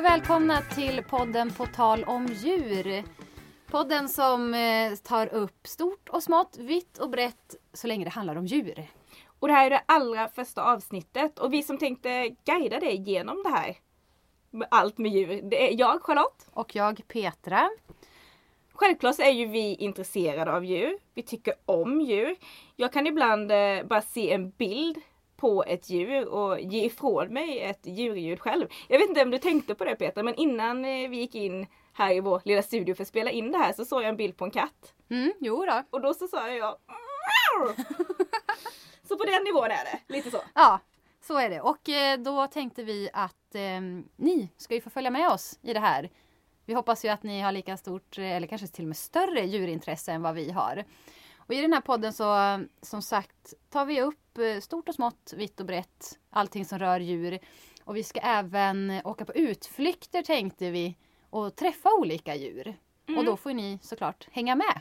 Och välkomna till podden På tal om djur. Podden som eh, tar upp stort och smått, vitt och brett så länge det handlar om djur. Och det här är det allra första avsnittet och vi som tänkte guida dig genom det här. Allt med djur. Det är jag Charlotte. Och jag Petra. Självklart så är ju vi intresserade av djur. Vi tycker om djur. Jag kan ibland eh, bara se en bild på ett djur och ge ifrån mig ett djurljud själv. Jag vet inte om du tänkte på det Peter, men innan eh, vi gick in här i vår lilla studio för att spela in det här så såg jag en bild på en katt. Mm, jo då. Och då så sa jag Så på den nivån är det, lite så. Ja, så är det. Och eh, då tänkte vi att eh, ni ska ju få följa med oss i det här. Vi hoppas ju att ni har lika stort, eh, eller kanske till och med större djurintresse än vad vi har. Och i den här podden så, som sagt, tar vi upp eh, stort och smått, vitt och brett, allting som rör djur. Och vi ska även åka på utflykter tänkte vi och träffa olika djur. Mm. Och då får ni såklart hänga med.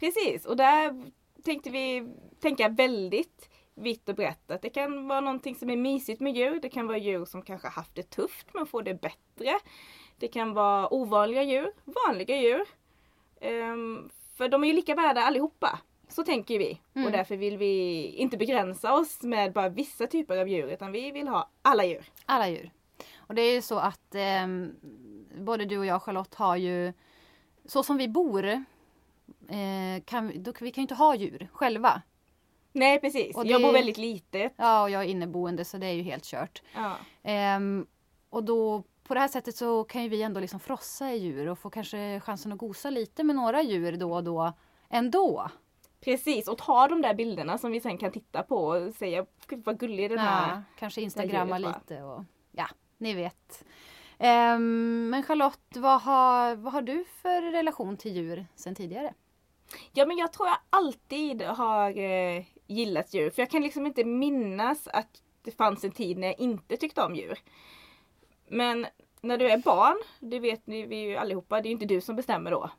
Precis, och där tänkte vi tänka väldigt vitt och brett. Att det kan vara någonting som är mysigt med djur. Det kan vara djur som kanske haft det tufft men får det bättre. Det kan vara ovanliga djur, vanliga djur. Um, för de är ju lika värda allihopa. Så tänker vi. Mm. Och därför vill vi inte begränsa oss med bara vissa typer av djur utan vi vill ha alla djur. Alla djur. Och det är ju så att eh, både du och jag Charlotte har ju så som vi bor eh, kan, då, vi kan ju inte ha djur själva. Nej precis, och det, jag bor väldigt litet. Ja och jag är inneboende så det är ju helt kört. Ja. Eh, och då på det här sättet så kan ju vi ändå liksom frossa i djur och få kanske chansen att gosa lite med några djur då och då ändå. Precis och ta de där bilderna som vi sen kan titta på och säga vad gullig den här ja, Kanske instagramma lite och ja, ni vet. Um, men Charlotte, vad har, vad har du för relation till djur sen tidigare? Ja men jag tror jag alltid har eh, gillat djur för jag kan liksom inte minnas att det fanns en tid när jag inte tyckte om djur. Men när du är barn, det vet vi ju allihopa, det är ju inte du som bestämmer då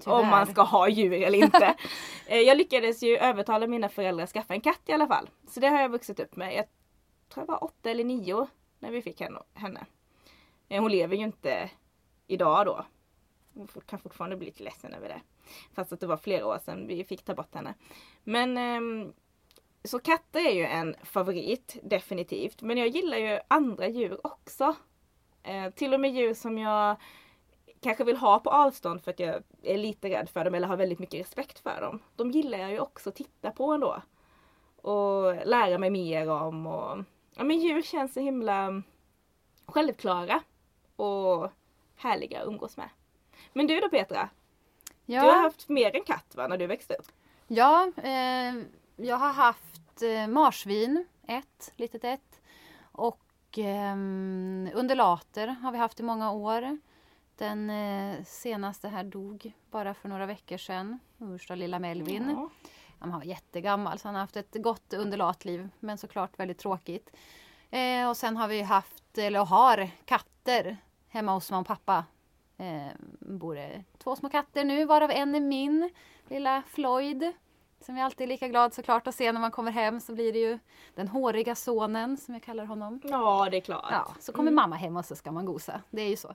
Tyvärr. om man ska ha djur eller inte. Eh, jag lyckades ju övertala mina föräldrar att skaffa en katt i alla fall. Så det har jag vuxit upp med. Jag tror jag var åtta eller nio när vi fick henne. Eh, hon lever ju inte idag då. Hon kan fortfarande bli lite ledsen över det. Fast att det var flera år sedan vi fick ta bort henne. Men ehm, så katter är ju en favorit definitivt. Men jag gillar ju andra djur också. Eh, till och med djur som jag kanske vill ha på avstånd för att jag är lite rädd för dem eller har väldigt mycket respekt för dem. De gillar jag ju också att titta på ändå. Och lära mig mer om. Och, ja, men djur känns så himla självklara och härliga att umgås med. Men du då Petra? Ja. Du har haft mer än katt va, när du växte upp? Ja, eh, jag har haft eh, marsvin, ett, litet ett. Och eh, undulater har vi haft i många år. Den eh, senaste här dog bara för några veckor sedan. Ursta lilla Melvin. Ja. Han var jättegammal så han har haft ett gott underlatliv men såklart väldigt tråkigt. Eh, och sen har vi haft, eller har, katter hemma hos mamma och pappa. Eh, bor två små katter nu varav en är min lilla Floyd. Som jag alltid är lika glad såklart att se när man kommer hem så blir det ju den håriga sonen som jag kallar honom. Ja det är klart. Ja, så kommer mm. mamma hem och så ska man gosa. Det är ju så.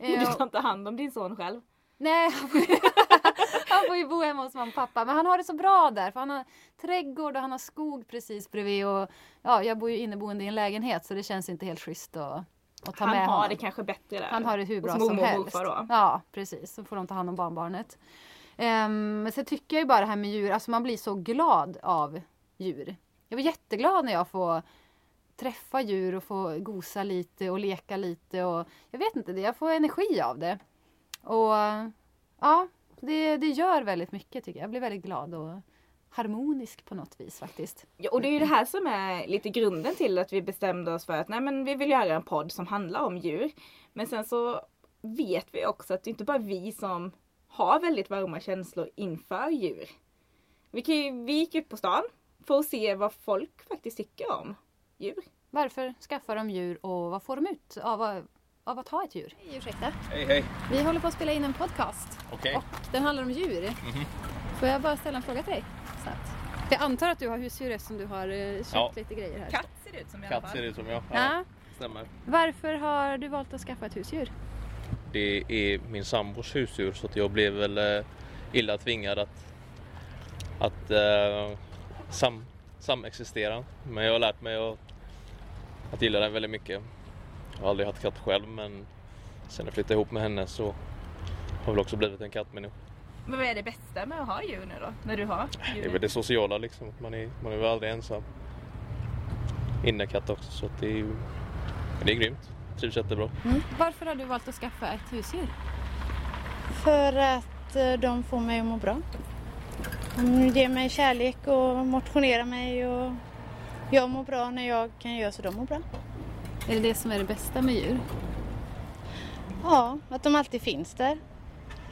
Du tar inte hand om din son själv? Nej, han får ju bo hemma hos mamma och pappa. Men han har det så bra där för han har trädgård och han har skog precis bredvid. Och, ja, jag bor ju inneboende i en lägenhet så det känns inte helt schysst att, att ta han med honom. Han har det kanske bättre där. Han har det hur bra som helst. Då. Ja, precis. Så får de ta hand om barnbarnet. Um, men sen tycker jag ju bara det här med djur, alltså man blir så glad av djur. Jag var jätteglad när jag får träffa djur och få gosa lite och leka lite och jag vet inte, jag får energi av det. Och ja, det, det gör väldigt mycket tycker jag. Jag blir väldigt glad och harmonisk på något vis faktiskt. Ja, och det är ju det här som är lite grunden till att vi bestämde oss för att nej men vi vill göra en podd som handlar om djur. Men sen så vet vi också att det inte bara är vi som har väldigt varma känslor inför djur. Vi, kan vi gick ut på stan för att se vad folk faktiskt tycker om djur. Varför skaffar de djur och vad får de ut av, av att ha ett djur? Hej, ursäkta. Hej, hej. Vi håller på att spela in en podcast. Okay. Och den handlar om djur. Mm -hmm. Får jag bara ställa en fråga till dig? Snabbt. Jag antar att du har husdjur eftersom du har eh, köpt ja. lite grejer här. Katt ser det ut som i alla fall. Katt ser det ut som, ja. ja. stämmer. Varför har du valt att skaffa ett husdjur? Det är min sambos husdjur så att jag blev väl eh, illa tvingad att, att eh, sam, samexistera. Men jag har lärt mig att, att gilla den väldigt mycket. Jag har aldrig haft katt själv men sen jag flyttade ihop med henne så har jag väl också blivit en kattmänniska. Men vad är det bästa med att ha djur nu då? När du har Det är djur? väl det sociala liksom. Man är, man är väl aldrig ensam. Innekatt också så att det är ju det är grymt. Trivs jättebra. Varför har du valt att skaffa ett husdjur? För att eh, de får mig att må bra. De ger mig kärlek och motionerar mig och jag mår bra när jag kan göra så de mår bra. Är det det som är det bästa med djur? Ja, att de alltid finns där.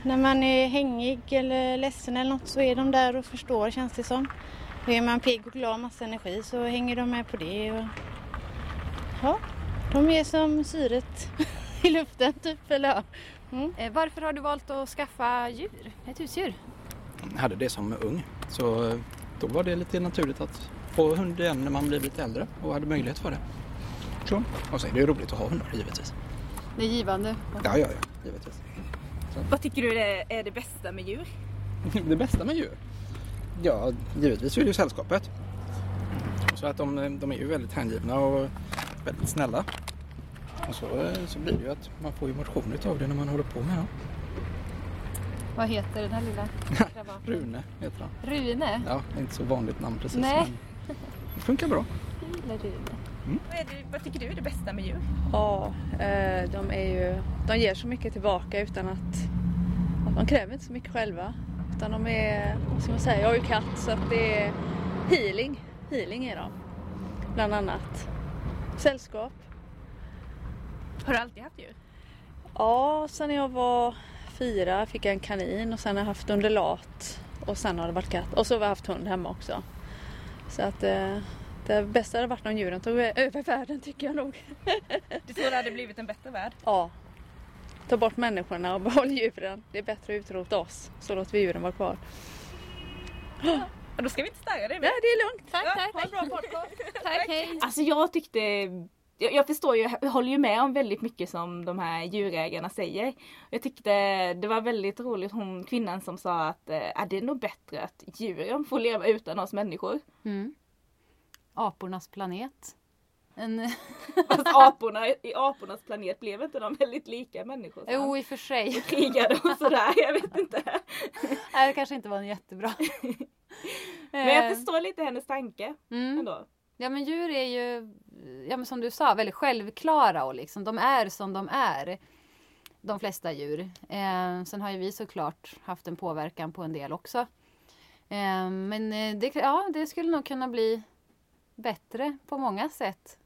När man är hängig eller ledsen eller något så är de där och förstår känns det som. Och är man pigg och glad och massa energi så hänger de med på det. Och... Ja, de är som syret i luften typ. Eller ja. Eh, Varför har du valt att skaffa djur? Ett husdjur? Hade det som ung. Så eh, då var det lite naturligt att få hund igen när man blir lite äldre och hade möjlighet för det. Så. Och sen är det ju roligt att ha hundar givetvis. Det är givande. Ja, ja, ja, givetvis. Vad tycker du är är det bästa med djur? Det bästa med djur? Ja, givetvis är det ju sällskapet. Så att de, de är ju väldigt hängivna och väldigt snälla. Och så, eh, så blir det ju att man får ju motion utav det när man håller på med dem. Vad heter den här lilla krabaten? Rune heter han. Rune? Ja, det är inte så vanligt namn precis. Nej. Men det funkar bra. Lilla Rune. Vad, är det, vad tycker du är det bästa med djur? Ja, eh, de är ju, de ger så mycket tillbaka utan att, att de kräver inte så mycket själva. Utan de är, vad ska man säga, jag har ju katt så att det är healing. Healing är de. Bland annat. Sällskap. Har du alltid haft djur? Ja, sen jag var fyra fick jag en kanin och sen har jag haft undulat. Och sen har det varit katt. Och så har vi haft hund hemma också. Så att eh, det bästa hade varit om djuren tog över världen tycker jag nog. Du tror det hade blivit en bättre värld? Ja. Ta bort människorna och behåll djuren. Det är bättre att utrota oss. Så låter vi djuren vara kvar. Och då ska vi inte störa dig Nej, det är lugnt. Tack, Ja, tack. ha en bra podcast. Tack, hej. Alltså jag tyckte jag, jag förstår ju, jag håller ju med om väldigt mycket som de här djurägarna säger. Jag tyckte det var väldigt roligt hon kvinnan som sa att eh, det är nog bättre att djuren får leva utan oss människor. Mm. Apornas planet. En... Fast aporna, i apornas planet blev inte de väldigt lika människor? så? jo, i och för sig. Krigade och sådär, jag vet inte. Nej, det kanske inte var en jättebra. Men jag Eh, förstår lite hennes tanke mm. ändå. Ja men djur är ju, ja men som du sa, väldigt självklara och liksom de är som de är. De flesta djur. Eh, sen har ju vi såklart haft en påverkan på en del också. Eh, men eh, det, ja, det skulle nog kunna bli bättre på många sätt.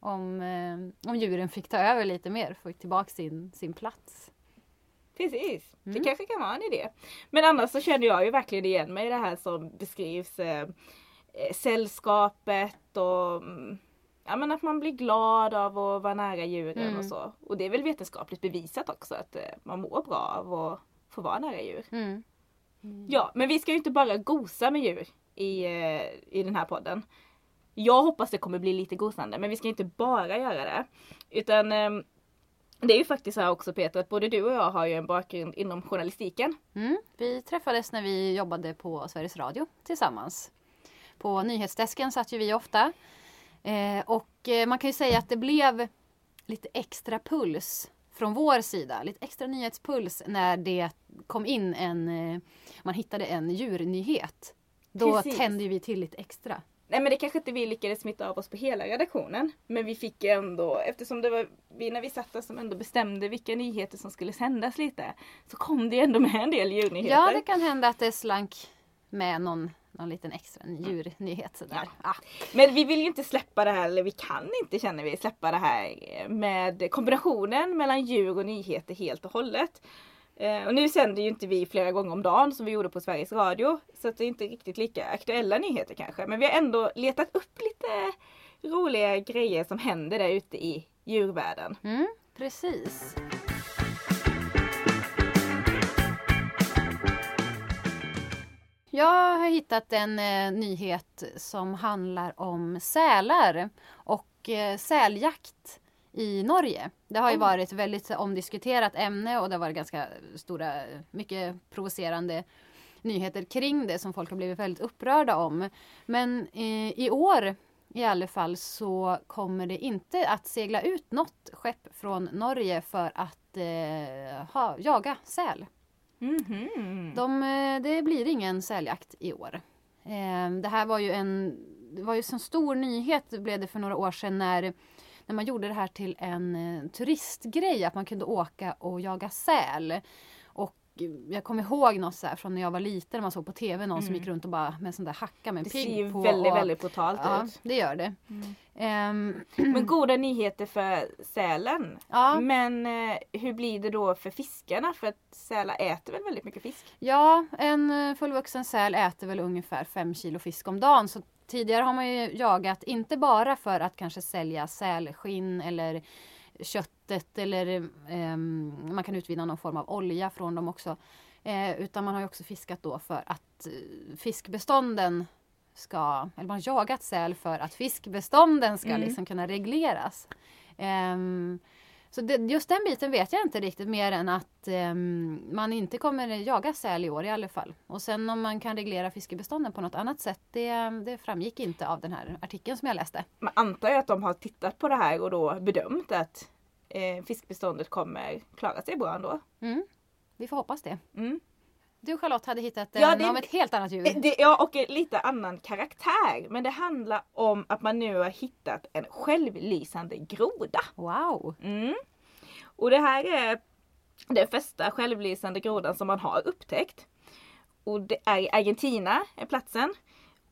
Om, eh, om djuren fick ta över lite mer, fick tillbaka sin, sin plats. Precis, det Mm. kanske kan vara en idé. Men annars så känner jag ju verkligen igen mig i det här som beskrivs eh, sällskapet och mm, ja, men att man blir glad av att vara nära djuren Mm. och så. Och det är väl vetenskapligt bevisat också att eh, man mår bra av att få vara nära djur. Mm. Ja, men vi ska ju inte bara gosa med djur i, eh, i den här podden. Jag hoppas det kommer bli lite gosande, men vi ska inte bara göra det. Utan ehm, det är ju faktiskt så här också Peter, att både du och jag har ju en bakgrund inom journalistiken. Mm. Vi träffades när vi jobbade på Sveriges Radio tillsammans. På nyhetsdesken satt ju vi ofta. Eh, och eh, man kan ju säga att det blev lite extra puls från vår sida. Lite extra nyhetspuls när det kom in en, eh, man hittade en djurnyhet. Då Precis. tände vi till lite extra. Nej men det kanske inte vi lyckades smitta av oss på hela redaktionen. Men vi fick ändå, eftersom det var vi när vi satt där som ändå bestämde vilka nyheter som skulle sändas lite. Så kom det ändå med en del djurnyheter. Ja, det kan hända att det slank med någon, någon liten extra djurnyhet. Sådär. Ah. Men vi vill ju inte släppa det här, eller vi kan inte känner vi släppa det här med kombinationen mellan djur och nyheter helt och hållet. Eh, Och nu sänder ju inte vi flera gånger om dagen som vi gjorde på Sveriges Radio. Så det är inte riktigt lika aktuella nyheter kanske. Men vi har ändå letat upp lite roliga grejer som händer där ute i djurvärlden. Mm, precis. Jag har hittat en eh, nyhet som handlar om sälar och eh, säljakt i Norge. Det har ju Oj. varit ett väldigt omdiskuterat ämne och det har varit ganska stora, mycket provocerande nyheter kring det som folk har blivit väldigt upprörda om. Men eh, i år i alla fall så kommer det inte att segla ut något skepp från Norge för att eh, ha, jaga säl. Mhm. De, eh, det blir ingen säljakt i år. Ehm, det här var ju en det var ju en stor nyhet blev det för några år sedan när, när man gjorde det här till en eh, turistgrej att man kunde åka och jaga säl. Jag kommer ihåg något så från när jag var liten man såg på tv någon som gick runt och bara med en sån där hacka med en Det ser pigg ju på. väldigt, och, väldigt brutalt Ja, ut. det gör det. Ehm, Men goda nyheter för sälen. ja. Men eh, hur blir det då för fiskarna? För att sälar äter väl väldigt mycket fisk? Ja, en eh, fullvuxen säl äter väl ungefär 5 kilo fisk om dagen. Så tidigare har man ju jagat, inte bara för att kanske sälja sälskinn eller köttet eller ehm, man kan utvinna någon form av olja från dem också. Eh, utan man har också fiskat då för att eh, fiskbestånden ska, eller man har jagat säl för att fiskbestånden ska Mm. liksom kunna regleras. Så det, just den biten vet jag inte riktigt mer än att ehm, man inte kommer jaga säl i år i alla fall. Och sen om man kan reglera fiskebestånden på något annat sätt det, det framgick inte av den här artikeln som jag läste. Man antar ju att de har tittat på det här och då bedömt att eh, fiskbeståndet kommer klara sig bra ändå. Mm. Vi får hoppas det. Mm. Du Charlotte hade hittat Ja, det- av ett helt annat djur. Eh, Det, ja, och en lite annan karaktär. Men det handlar om att man nu har hittat en självlysande groda. Wow! Mm. Och det här är den första självlysande grodan som man har upptäckt. Och det är i Argentina, är platsen.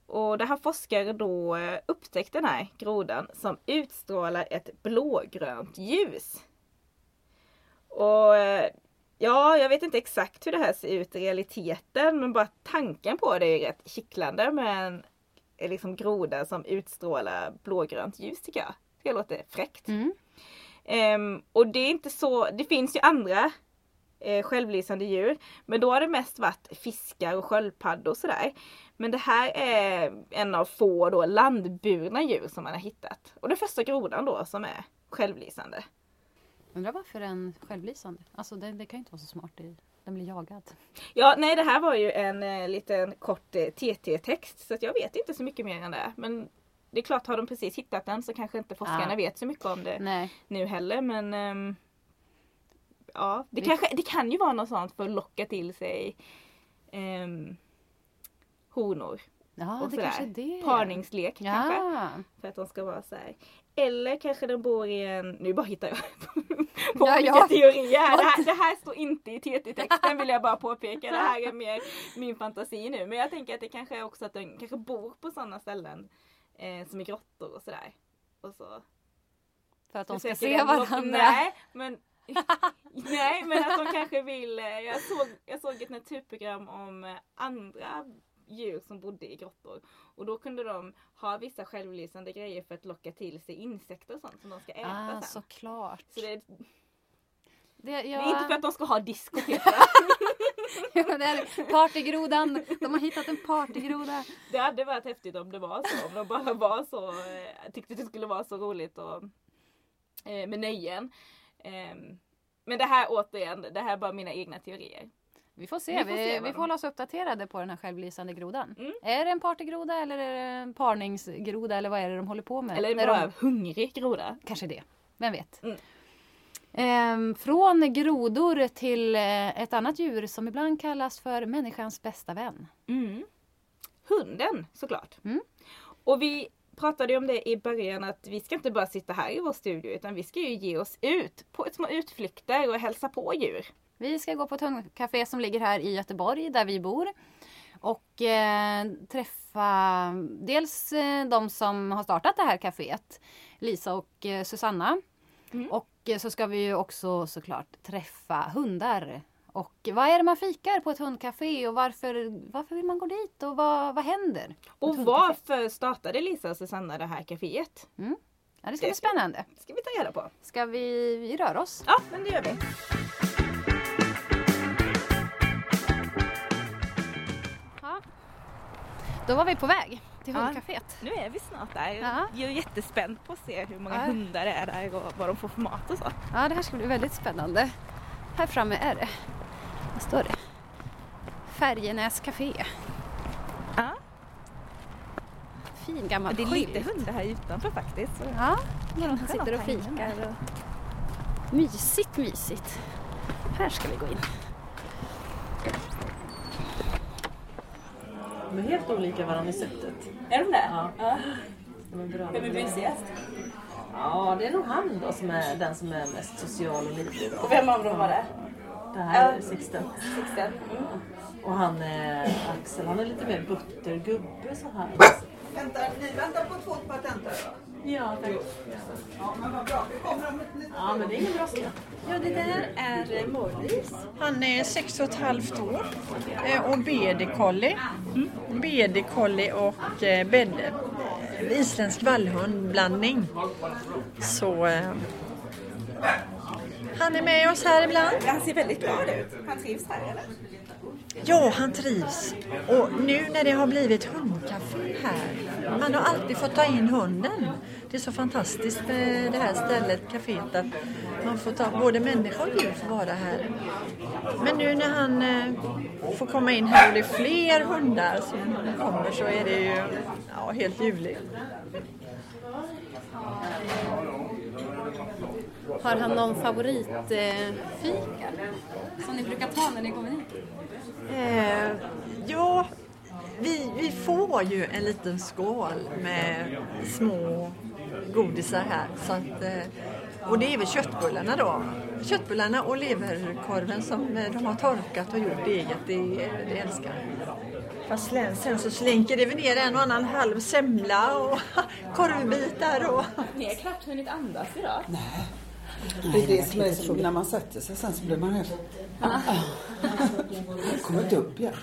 Och där har forskare då eh, upptäckt den här grodan som utstrålar ett blågrönt ljus. Och eh, ja, jag vet inte exakt hur det här ser ut i realiteten men bara tanken på det är rätt kittlande med en eh, liksom groda som utstrålar blågrönt ljus tycker jag. Det låter fräckt. Mm. Ehm, och det är inte så, det finns ju andra eh, självlysande djur. Men då har det mest varit fiskar och sköldpaddor och sådär. Men det här är en av få då landburna djur som man har hittat. Och den första grodan då som är självlysande. Undrar varför en självlysande? Alltså det, det kan ju inte vara så smart. Det, den blir jagad. Ja, nej det här var ju en eh, liten kort eh, TT-text så jag vet inte så mycket mer än det. Men det är klart, har de precis hittat den så kanske inte forskarna Ja. vet så mycket om det. Nej. nu heller men ehm, Ja, det, Vi- kanske, det kan ju vara något sånt för att locka till sig um, honor. Ja, och det sådär. kanske är. Parningslek kanske. Ja. För att de ska vara så här. Eller kanske den bor i en, nu bara hittar jag på Ja, olika ja. teorier. här. Det, här, det här står inte i TT-texten vill jag bara påpeka. Det här är mer min fantasi nu. Men jag tänker att det kanske är också att den kanske bor på sådana ställen eh, som i grottor och sådär. Och så För att de ska se varandra. Nej, men Nej men att de kanske vill, eh, jag såg, jag såg ett naturprogram om eh, andra djur som bodde i grottor. Och då kunde de ha vissa självlysande grejer för att locka till sig insekter och sånt som de ska äta Ah, sen. såklart. Så det, Det, det ja, är inte för att de ska ha disco ja, det är partygrodan. De har hittat en partygroda. Det hade varit häftigt om det var så. Om de bara var så, eh, tyckte det skulle vara så roligt och, eh, med nöjen. Ehm, men det här återigen, det här är bara mina egna teorier. Vi får se. Vi Vi får se vi, de- får hålla oss uppdaterade på den här självlysande grodan. Mm. Är det en partygroda eller är det en parningsgroda eller vad är det de håller på med? Eller När bara de, hungrig groda. kanske det. Vem vet? Mm. Ehm, från grodor till eh, ett annat djur som ibland kallas för människans bästa vän. Mm. Hunden såklart. Mm. Och vi pratade om det i början att vi ska inte bara sitta här i vår studio utan vi ska ju ge oss ut på små utflykter och hälsa på djur. Vi ska gå på ett hundcafé som ligger här i Göteborg där vi bor. Och eh, träffa dels eh, de som har startat det här kaféet. Lisa och eh, Susanna. Mm. Och eh, så ska vi ju också såklart träffa hundar. Och vad är det man fikar på ett hundcafé och varför, varför vill man gå dit och vad, vad händer? Och varför startade Lisa och Susanna det här kaféet? Ja, det ska Det bli ska- spännande. ska vi ta reda på. Ska vi, vi röra oss? Ja, men det gör vi. Då var vi på väg till Ja. hundcaféet. Nu är vi snart där. Ja. Jag är jättespänd på att se hur många Ja. hundar det är där och vad de får för mat och så. Ja, det här ska bli väldigt spännande. Här framme är det. Vad står det? Färjenäs café. Ja. Fin gammal Det är skylt. lite hundar här utanför faktiskt. Ja, de sitter och fikar. Och... Mysigt, mysigt. Här ska vi gå in. De är helt olika varandra i sättet. Är de det? Ja. De är bra. Vem är mysigast? Ja, det är nog han då som är den som är mest social och livlig. Och vem av dem var det? Det här är. Sixten. Sixten. Och han är Axel, han är lite mer buttergubbe så här. Väntar, ni väntar på två patenter då? Ja, tack. Ja, men vad bra. Vi kommer om ett litet Ja, men det är ingen brådska. Ja, det där är Morris. Han är sex och ett halvt år eh, och BD collie. BD collie och eh, bed, eh, isländsk vallhundblandning. Så eh, han är med oss här ibland. Han ser väldigt glad ut. Han trivs här eller? Ja, han trivs. Och nu när det har blivit hundcafé här. Man har alltid fått ta in hunden. Det är så fantastiskt med det här stället, kaféet, att man får ta, både människa och djur får vara här. Men nu när han eh, får komma in här och det är fler hundar som kommer så är det ju ja, helt ljuvligt. Har han någon favoritfika eh, som ni brukar ta när ni kommer hit? Eh, ja, vi, vi får ju en liten skål med små godisar här. Så att, eh, och det är väl köttbullarna då. Köttbullarna och leverkorven som eh, de har torkat och gjort eget, det, det älskar. Fast sen- så slinker det väl ner en och annan halv semla och korvbitar och Ni har knappt hunnit andas idag. Det är det som är så, när man sätter sig sen så blir man helt... kommer inte upp igen.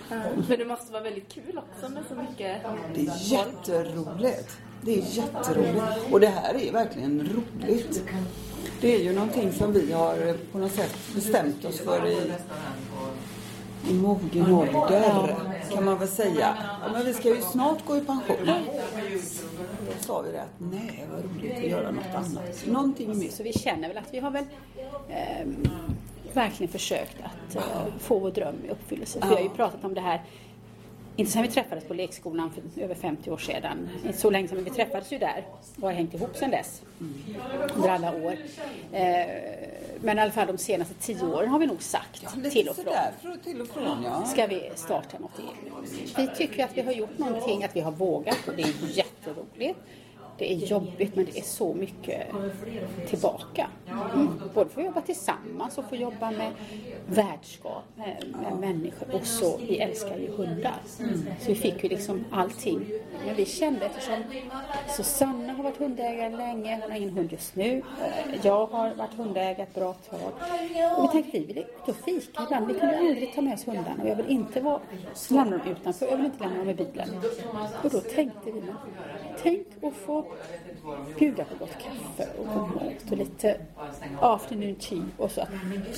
Men det måste vara väldigt kul också med så mycket Det är jätteroligt. Det är jätteroligt. Och det här är verkligen roligt. Det är ju någonting som vi har eh, på något sätt bestämt oss för i, i mogen ålder, kan man väl säga. Ja, men vi ska ju snart gå i pension. Då sa vi det att nej, vad roligt att göra något annat. Någonting mer. Så vi känner väl att vi har väl eh, verkligen försökt att eh, få vår dröm i uppfyllelse. För vi har ju pratat om det här, inte sedan vi träffades på lekskolan för över 50 år sedan, inte så länge sedan, men vi träffades ju där och har hängt ihop sedan dess. Under alla år. Eh, men i alla fall de senaste tio åren har vi nog sagt till och från. sådär, till och från ja. Ska vi starta något eget? Vi tycker att vi har gjort någonting, att vi har vågat och det är jätteroligt. Det är jobbigt men det är så mycket tillbaka. Mm. Både få jobba tillsammans och få jobba med värdskap, med, med människor och så, vi älskar ju hundar. Så vi fick ju liksom allting. Men vi kände eftersom Susanna har varit hundägare länge, hon har ingen hund just nu. Jag har varit hundägare ett bra tag. Och vi tänkte vi ville ut och fika ibland. Vi kunde aldrig ta med oss hundarna och jag vill inte vara, lämna dem utanför, jag vill inte lämna dem i bilen. Och då tänkte vi, tänk att få bjuda på gott kaffe och god mat och lite afternoon tea och så att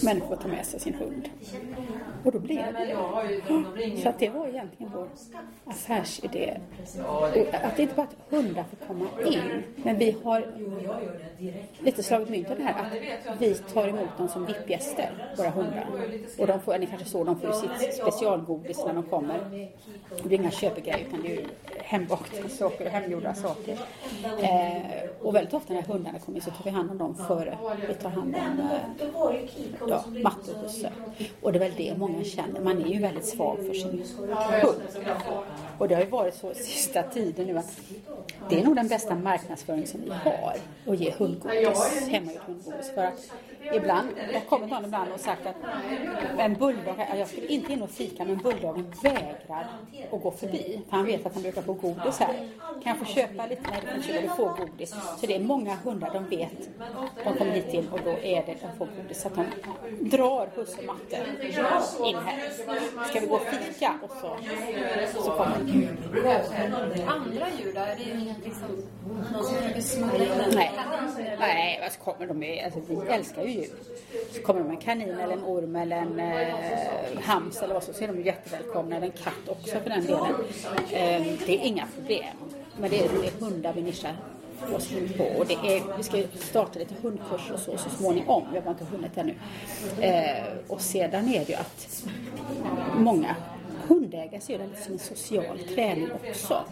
människor tar med sig sin hund. Och då blev det det. Så att det var egentligen vår affärsidé. Och att det inte bara att hundar får komma in, men vi har lite slagit mynt av det här att vi tar emot dem som VIP-gäster, våra hundar. Och de får, ni kanske såg, de får ju sitt specialgodis när de kommer. Det är inga köpegrejer utan det är ju hembakta saker och hemgjorda saker. Eh, och väldigt ofta när hundarna kommer in så tar vi hand om dem före vi tar hand om eh, ja, matte och husse. Och det är väl det många känner, man är ju väldigt svag för sin hund. Och det har ju varit så sista tiden nu att det är nog den bästa marknadsföring som vi har att ge hundgodis, hemmagjort hundgodis. För att ibland, jag har kommit någon ibland och sagt att en bulldog, jag skulle inte in och fika men bulldoggen vägrar att gå förbi. För han vet att han brukar få godis här. Kan jag få köpa lite? Nej, du kan köpa, du får godis. Så det är många hundar, de vet, de kommer hit in och då är det, de får godis. Så att de drar husse och matte in här. Ska vi gå och fika? Och så, så kommer de. Andra djur då? Är det liksom någon som försöker smuggla in Nej, nej vad så kommer de med, alltså, vi älskar ju djur. Så kommer de med en kanin eller en orm eller en eh, hams eller vad så, så är de jättevälkomna. Eller en katt också för den delen. Eh, det är inga problem. Men det är, det är hundar vi nischar oss in på. Och det är, vi ska ju starta lite hundkurser och så, så småningom. Vi har bara inte hunnit ännu. Eh, och sedan är det ju att många hundägare ser det lite som en social träning också.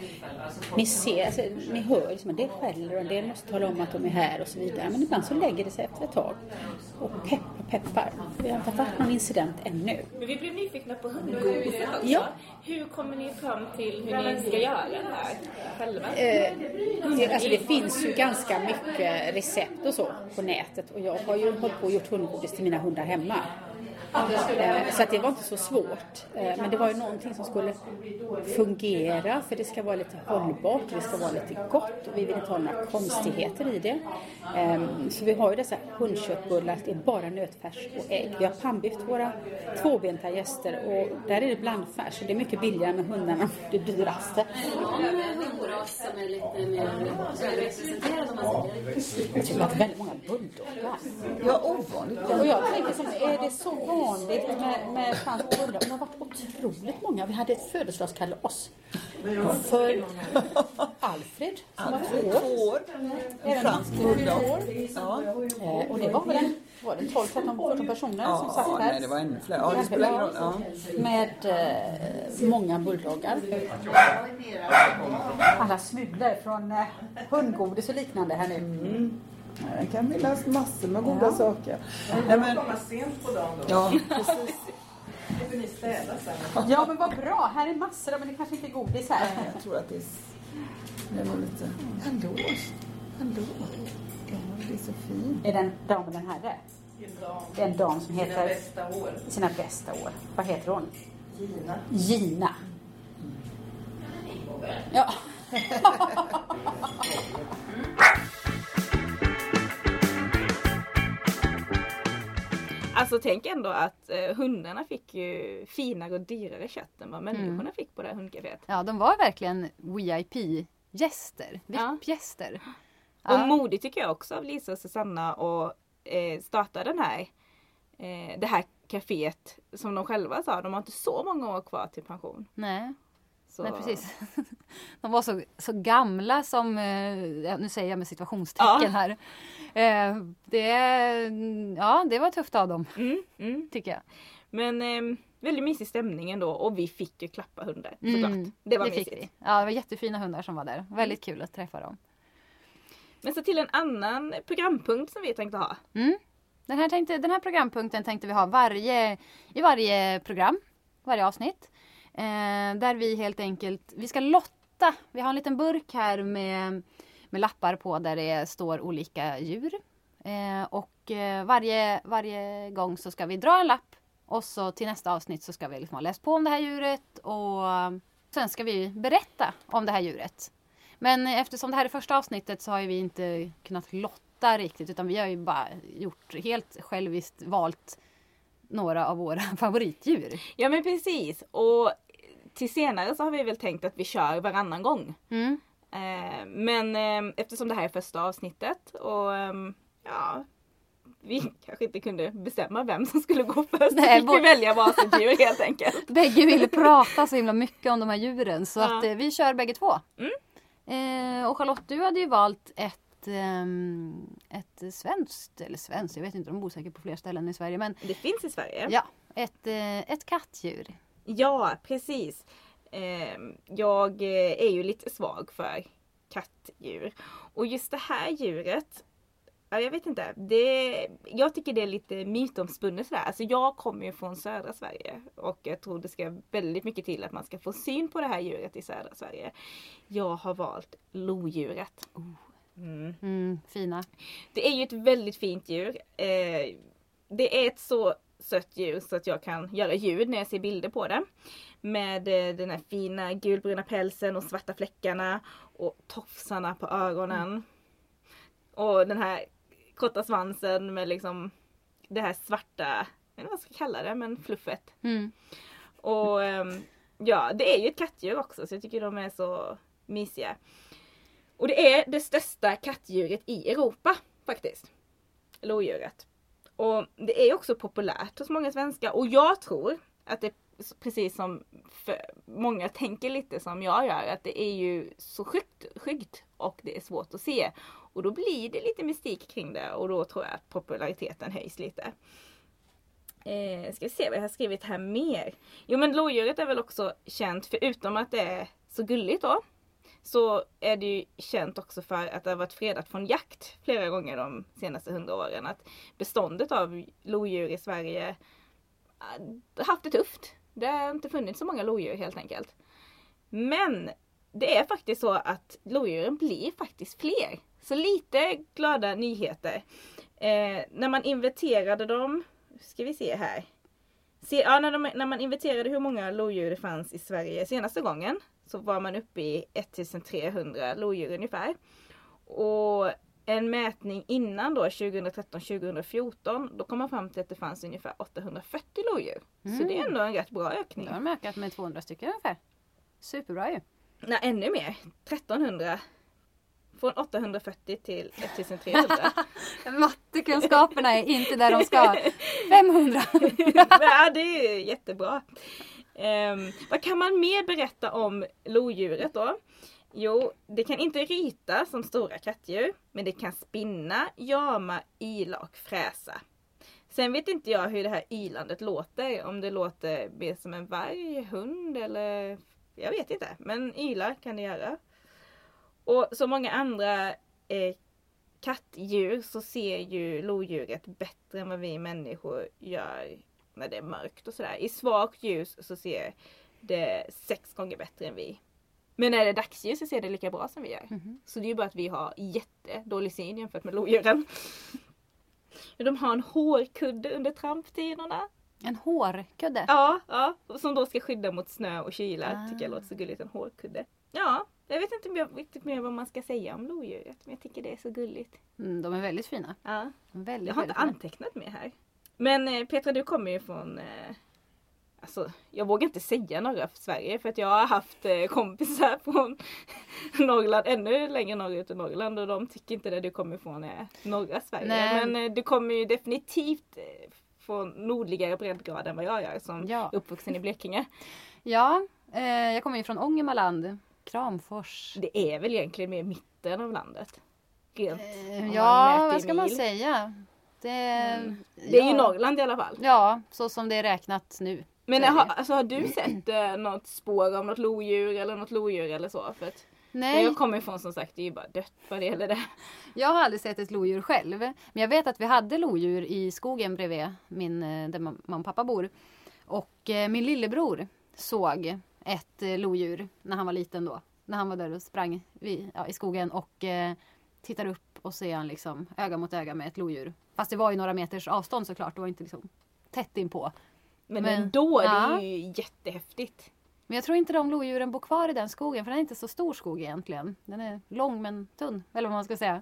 Ni ser, alltså, ni hör liksom, en del skäller och en del måste tala om att de är här och så vidare. Men ibland så lägger det sig efter ett tag. Och peppar, peppar. Vi har inte haft någon incident ännu. Men vi blev nyfikna på hundgodiset också. Ja. Hur kommer ni fram till hur ni ska göra det här själva? Eh, det, alltså det finns ju ganska mycket recept och så på nätet och jag har ju hållit på och gjort hundgodis till mina hundar hemma. Så att det var inte så svårt. Eh, Men det var ju någonting som skulle fungera för det ska vara lite hållbart, det ska vara lite gott och vi vill inte ha några konstigheter i det. Eh, Så vi har ju dessa hundköttbullar, det är bara nötfärs och ägg. Vi har pannbiff till våra tvåbenta gäster och där är det blandfärs och det är mycket billigare med hundarna, det dyraste. hundras som är lite mer välrepresenterad om man säger. Jag tycker att väldigt många bulldoggar. Ja, ovanligt. Och jag tänker som, är det så vanligt med, med fransk bulldog? Det har varit otroligt många. Vi hade ett födelsedagskalas för Alfred som var två år. Även fransk han fyllde bulldog. år. Ja. Eh, Och det var väl en, var det 12, 13, 14 personer Ja, som satt här. nej, det var ännu fler. Ja, det spelar ingen roll. Ja. Med eh, många bulldoggar. Alla smulor från eh, hundgodis och liknande här nu. Det kan finnas massor med goda saker. Nej, men, komma sent på dagen då. ja, precis. Då får ni städa sen. Ja men vad bra, här är massor men det kanske inte är godis här. Nej, Jag tror att det är, det nog lite... Ändå. Ändå. Ja, det är så fint. Är den damen den herre? Det är en dam som heter bästa år. sina bästa år. Vad heter hon? Gina. Gina. Ja. Alltså tänk ändå att eh, hundarna fick ju finare och dyrare kött än vad människorna fick på det här hundcaféet. Ja, de var verkligen VIP-gäster. Ja. VIP-gäster. Och Ja. modigt tycker jag också av Lisa och Susanna att eh, starta den här, eh, det här kaféet som de själva sa, de har inte så många år kvar till pension. Nej. Så, Nej, precis. De var så, så gamla som, eh, nu säger jag med situationstecken Ja. här. Eh, Det, ja, det var tufft av dem, Mm, mm. tycker jag. Men eh, väldigt mysig stämning ändå och vi fick ju klappa hundar Mm, såklart. Det var det fick mysigt. vi. Ja, det var jättefina hundar som var där. Väldigt kul att träffa dem. Men så till en annan programpunkt som vi tänkte ha. Mm. Den, här tänkte, den här programpunkten tänkte vi ha varje, i varje program, varje avsnitt. Eh, där vi helt enkelt, vi ska lotta. Vi har en liten burk här med, med lappar på där det står olika djur. Eh, och eh, varje, varje gång så ska vi dra en lapp och så till nästa avsnitt så ska vi liksom ha läst på om det här djuret och sen ska vi berätta om det här djuret. Men eftersom det här är första avsnittet så har ju vi inte kunnat lotta riktigt utan vi har ju bara gjort helt själviskt valt några av våra favoritdjur. Ja men precis och till senare så har vi väl tänkt att vi kör varannan gång. Mm. Eh, men eh, eftersom det här är första avsnittet och ehm, ja vi kanske inte kunde bestämma vem som skulle gå först. Nej, fick vi vår- välja varsitt djur helt enkelt. Bägge ville prata så himla mycket om de här djuren så Ja. att eh, vi kör bägge två. Mm. Eh, och Charlotte, du hade ju valt ett, ehm, ett svenskt, eller svenskt, jag vet inte, de bor säkert på fler ställen i Sverige men Det finns i Sverige. ja, ett, eh, ett kattdjur. Ja, precis. Ehm, jag eh, är ju lite svag för kattdjur. Och just det här djuret, ja, jag vet inte. Det, jag tycker det är lite mytomspunnet sådär. Alltså jag kommer ju från södra Sverige och jag tror det ska väldigt mycket till att man ska få syn på det här djuret i södra Sverige. Jag har valt lodjuret. Mm. Mm, fina. Det är ju ett väldigt fint djur. Eh, det är ett så sött djur så att jag kan göra ljud när jag ser bilder på det. Med eh, den här fina gulbruna pälsen och svarta fläckarna och tofsarna på ögonen. Och den här korta svansen med liksom det här svarta, jag vet inte vad jag ska kalla det, men fluffet. Mm. Och ehm, ja, det är ju ett kattdjur också så jag tycker de är så mysiga. Och det är det största kattdjuret i Europa faktiskt. Lodjuret. Och det är också populärt hos många svenskar och jag tror att det precis som många tänker lite som jag gör, att det är ju så skyggt, skyggt och det är svårt att se. Och då blir det lite mystik kring det och då tror jag att populariteten höjs lite. Eh, ska vi se vad jag har skrivit här mer. Jo men lodjuret är väl också känt, förutom att det är så gulligt då, så är det ju känt också för att det har varit fredat från jakt flera gånger de senaste hundra åren. Att beståndet av lodjur i Sverige har haft det tufft. Det har inte funnits så många lodjur helt enkelt. Men det är faktiskt så att lodjuren blir faktiskt fler. Så lite glada nyheter. Eh, när man inventerade dem, ska vi se här. Se, ja, när, de, när man inventerade hur många lodjur det fanns i Sverige senaste gången så var man uppe i 1300 lodjur ungefär. Och en mätning innan då 2013-2014 då kom man fram till att det fanns ungefär 840 lodjur. Så Mm. det är ändå en rätt bra ökning. Då har de ökat med 200 stycken ungefär. Superbra ju. Nej, ännu mer. 1300. Från 840 till 1300. Mattekunskaperna är inte där de ska. 500! ja, det är ju jättebra. Ehm, vad kan man mer berätta om lodjuret då? Jo, det kan inte ryta som stora kattdjur, men det kan spinna, jama, ila och fräsa. Sen vet inte jag hur det här ylandet låter, om det låter mer som en varg, hund eller jag vet inte. Men yla kan det göra. Och som många andra eh, kattdjur så ser ju lodjuret bättre än vad vi människor gör när det är mörkt och sådär. I svagt ljus så ser det sex gånger bättre än vi. Men när det är dagsljus så ser det lika bra som vi gör. Så det är ju bara att vi har jättedålig syn jämfört med lodjuren. De har en hårkudde under tramptiderna. En hårkudde? Ja, ja. Som då ska skydda mot snö och kyla. Ah. Tycker jag låter så gulligt, en hårkudde. Ja, jag vet inte riktigt mer vad man ska säga om lodjuret. Men jag tycker det är så gulligt. Mm, de är väldigt fina. Ja. Väldigt, Jag har inte fina. antecknat mer här. Men eh, Petra, du kommer ju från eh, Alltså, jag vågar inte säga norra Sverige för att jag har haft eh, kompisar från Norrland, ännu längre norrut än Norrland och de tycker inte det du kommer ifrån är norra Sverige. Nej. Men eh, du kommer ju definitivt eh, från nordligare breddgrad än vad jag gör som Ja. uppvuxen i Blekinge. Ja, eh, jag kommer ju från Ångermanland. Kramfors. Det är väl egentligen mer mitten av landet? Rent, man Ja, i vad ska man mil. säga? Det, Det är ju ja. Norrland i alla fall. Ja, så som det är räknat nu. Men har, alltså, har du sett eh, något spår av något lodjur eller något lodjur eller så? För att Nej. Där jag kommer ifrån som sagt, det är ju bara dött vad det gäller det. Jag har aldrig sett ett lodjur själv. Men jag vet att vi hade lodjur i skogen bredvid min, eh, där mam- mamma och pappa bor. Och eh, min lillebror såg ett eh, lodjur när han var liten då. När han var där och sprang vid, ja, i skogen och eh, tittar upp och ser han liksom öga mot öga med ett lodjur. Fast det var ju några meters avstånd såklart. Det var inte liksom tätt inpå. Men, ändå, det ja. är ju jättehäftigt. Men jag tror inte de lodjuren bor kvar i den skogen för den är inte så stor skog egentligen. Den är lång men tunn. Eller vad man ska säga.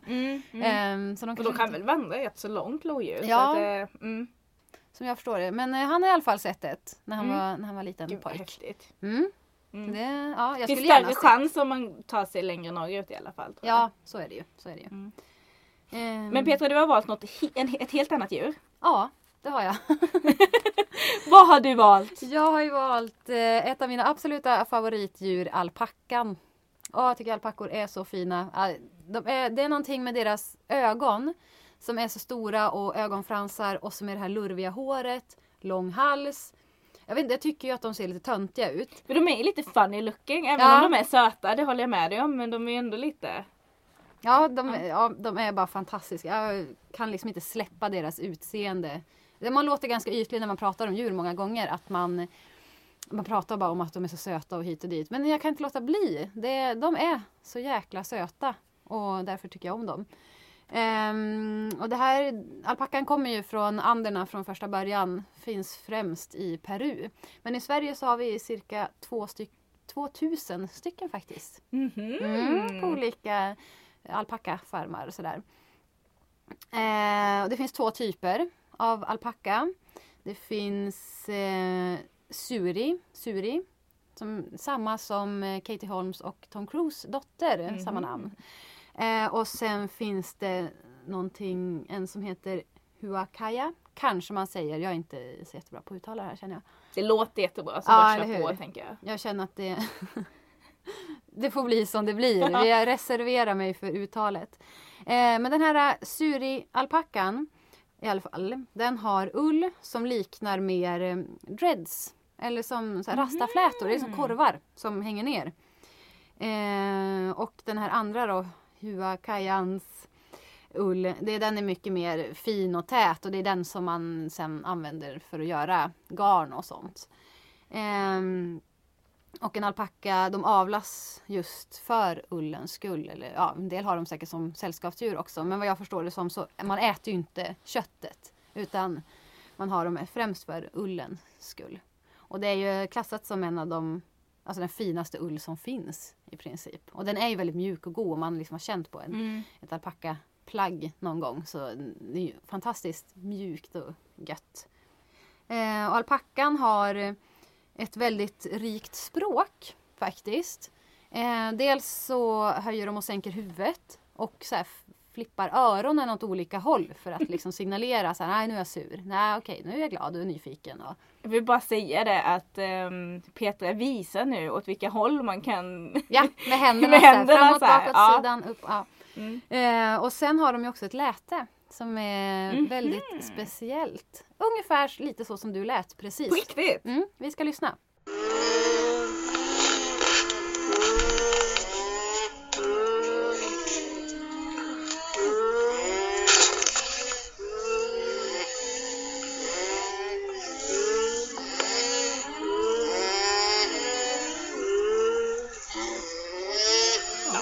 Ehm, så de kanske de kan inte- väl vandra rätt så långt lodjur? så Ja. att, eh, mm. Som jag förstår det. Men eh, han har i alla fall sett ett när han, Mm. var, när han var liten Gud pojk. häftigt. Mm. Mm. Det, ja, skulle gärna större chans om man tar sig längre norrut i alla fall. tror jag. Ja, så är det ju. Så är det ju. Mm. Ehm, Men Petra, du har valt något, en, ett helt annat djur. Ja, det har jag. Vad har du valt? Jag har ju valt eh, ett av mina absoluta favoritdjur, alpackan. Åh, jag tycker alpackor är så fina. Ah, De är, det är någonting med deras ögon som är så stora och ögonfransar och som är det här lurviga håret, lång hals. Jag, vet inte, jag tycker ju att de ser lite töntiga ut. För de är lite funny looking, även Ja. om de är söta, det håller jag med dig om. Men de är ändå lite... Ja de, ja, de är bara fantastiska. Jag kan liksom inte släppa deras utseende. Man låter ganska ytlig när man pratar om djur många gånger. Att man, man pratar bara om att de är så söta och hit och dit. Men jag kan inte låta bli. Det, de är så jäkla söta. Och därför tycker jag om dem. Ehm, och det här, alpackan kommer ju från Anderna från första början. Finns främst i Peru. Men i Sverige så har vi cirka två styck, 2000 stycken faktiskt. Mhm. Mm, på olika alpackafarmar och sådär. Eh, och det finns två typer av alpacka. Det finns eh, suri, suri som, samma som eh, Katie Holmes och Tom Cruise dotter, Mhm. samma namn. Eh, och sen finns det någonting, en som heter huacaya. Kanske man säger. Jag är inte så jättebra på att uttala det här känner jag. Det låter jättebra så Ja, bara kör på tänker jag. Jag känner att det, det får bli som det blir. Jag reserverar mig för uttalet. Eh, men den här suri-alpackan i alla fall, den har ull som liknar mer eh, dreads. Eller som så här, rastaflätor, det är som korvar som hänger ner. Eh, och den här andra då, huacayans ull, det, den är mycket mer fin och tät och det är den som man sen använder för att göra garn och sånt. Ehm, och en alpacka, de avlas just för ullens skull. Eller, ja, en del har de säkert som sällskapsdjur också. Men vad jag förstår det som så, man äter ju inte köttet. Utan man har dem främst för ullens skull. Och det är ju klassat som en av de, alltså den finaste ull som finns i princip. Och den är ju väldigt mjuk och god om man liksom har känt på en, Mm. ett alpackaplagg någon gång. Så det är ju fantastiskt mjukt och gött. Eh, och alpackan har ett väldigt rikt språk faktiskt. Eh, dels så höjer de och sänker huvudet och så här flippar öronen åt olika håll för att liksom signalera så här, nej nu är jag sur, nej okej nu är jag glad och nyfiken. Och, Jag vill bara säga det att um, Petra visar nu åt vilka håll man kan... ja, med händerna, Med så här, händerna framåt, så här, bakåt, ja. sidan, upp. Ja. Mm. Eh, och sen har de ju också ett läte som är Mhm. väldigt speciellt. Ungefär lite så som du lät precis. På riktigt? Mm, vi ska lyssna.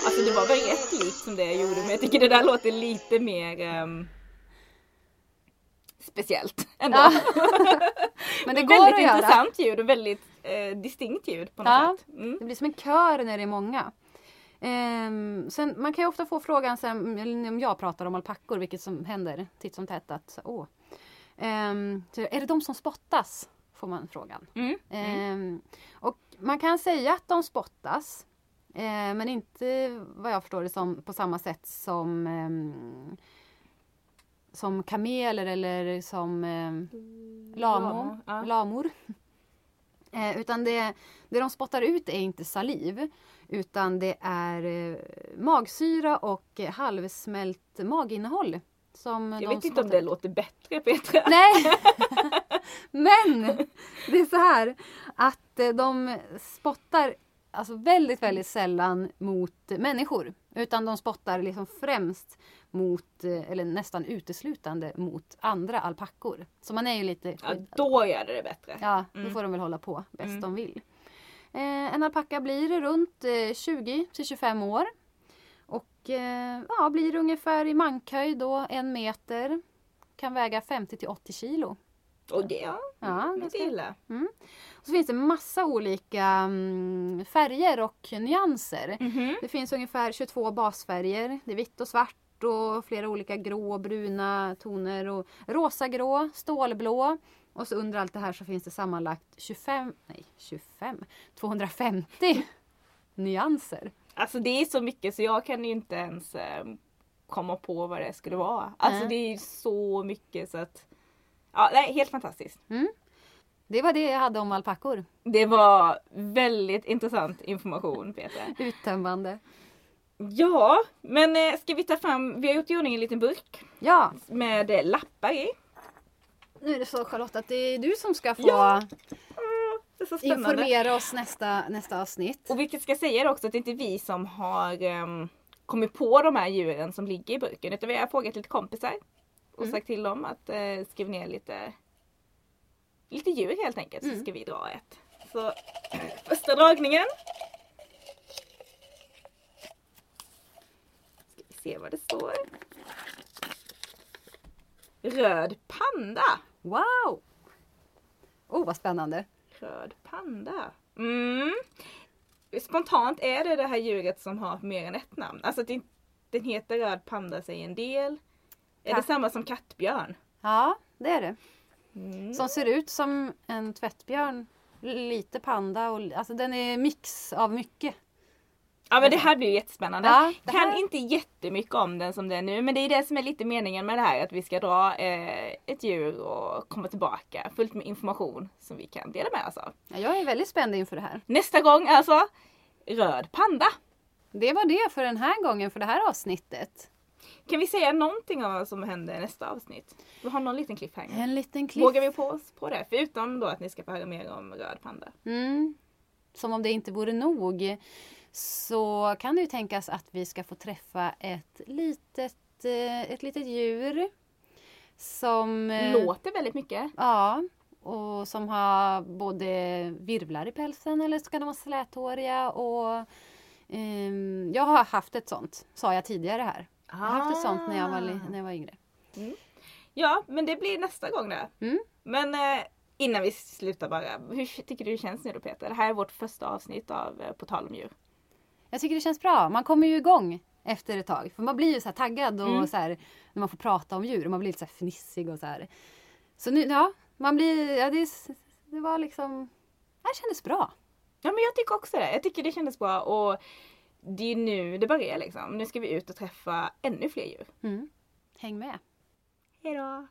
Alltså det var väl rätt likt som det jag gjorde men jag tycker det där låter lite mer ehm, speciellt ändå. Ja. Men det går väldigt att göra. intressant ljud och väldigt eh, distinkt ljud på något Ja, sätt. Mm. det blir som en kör när det är många. Ehm, sen, man kan ju ofta få frågan sen, eller om jag pratar om alpackor, vilket som händer titt som tätt. Att, åh. Ehm, så är det de som spottas? Får man frågan. Mm. Ehm, och man kan säga att de spottas. eh, men inte vad jag förstår det som på samma sätt som ehm, som kameler eller som ehm, lamo, Lamo, ja. lamor. Eh, utan det, det de spottar ut är inte saliv utan det är eh, magsyra och eh, halvsmält maginnehåll. Som Jag vet inte om det låter bättre Petra. Nej! Men det är så här att eh, de spottar alltså väldigt, väldigt sällan mot människor. Utan de spottar liksom främst mot, eh, eller nästan uteslutande mot andra alpackor. Så man är ju lite Ja, skyddad. då gör det det bättre. Ja, då Mm. får de väl hålla på bäst Mm. de vill. Eh, en alpacka blir runt eh, 20 till 25 år. Och eh, ja, blir ungefär i mankhöjd då, en meter. Kan väga 50 till 80 kilo. Och det, ja, Ja, illa. och så finns det massa olika mm, färger och nyanser. Mhm. Det finns ungefär 22 basfärger. Det är vitt och svart och flera olika grå och bruna toner. Och rosagrå, stålblå. Och så under allt det här så finns det sammanlagt 25, nej 25, 250 nyanser. Alltså det är så mycket så jag kan ju inte ens eh, komma på vad det skulle vara. Alltså Nej. det är så mycket så att... Ja, nej, helt fantastiskt. Det var det jag hade om alpackor. Det var väldigt intressant information Petra. Uttömmande. Ja, men eh, ska vi ta fram, vi har gjort i ordning en liten burk Ja, med eh, lappar i. nu är det så Charlotte att det är du som ska få Ja, är spännande. informera oss nästa, nästa avsnitt. Och vi ska säga också att det är inte vi som har ehm, kommit på de här djuren som ligger i burken utan vi har frågat lite kompisar och Mm. sagt till dem att eh, skriva ner lite, lite djur helt enkelt Mm. så ska vi dra ett. Så första dragningen. Ska vi se vad det står. Röd panda. Wow! Oh, vad spännande. Röd panda. Mm. Spontant är det det här djuret som har mer än ett namn. Alltså den heter röd panda säger en del. Är det samma som kattbjörn? Ja, det är det. Mm. Som ser ut som en tvättbjörn. Lite panda och alltså den är mix av mycket. Ja men det här blir ju jättespännande. Ja, det kan här- inte jättemycket om den som det är nu men det är det som är lite meningen med det här att vi ska dra eh, ett djur och komma tillbaka fullt med information som vi kan dela med oss av. Ja, jag är väldigt spänd inför det här. Nästa gång alltså röd panda. Det var det för den här gången för det här avsnittet. Kan vi säga någonting om vad som händer i nästa avsnitt? Vi har någon liten cliffhanger. En liten klipp. Vågar vi på oss på det? Förutom då att ni ska få höra mer om röd panda. Mm. Som om det inte vore nog så kan det ju tänkas att vi ska få träffa ett litet, eh, ett litet djur som... eh, Låter väldigt mycket. Ja, och som har både virvlar i pälsen eller så kan de vara släthåriga. Och, ehm, jag har haft ett sånt, sa jag tidigare här. Jag har haft ett sånt när jag var, när jag var yngre. Ja, men det blir nästa gång det. Mm. Men eh, innan vi slutar bara. Hur tycker du det känns nu då Peter? Det här är vårt första avsnitt av eh, På tal om djur. Jag tycker det känns bra. Man kommer ju igång efter ett tag. För man blir ju så här taggad och Mm. så här, när man får prata om djur. Och man blir lite så här fnissig och så här. Så nu, ja, man blir... Ja, det, det var liksom... Det kändes bra. Ja men jag tycker också det. Jag tycker det kändes bra och det är nu det börjar liksom. Nu ska vi ut och träffa ännu fler djur. Mm. Häng med! Hejdå!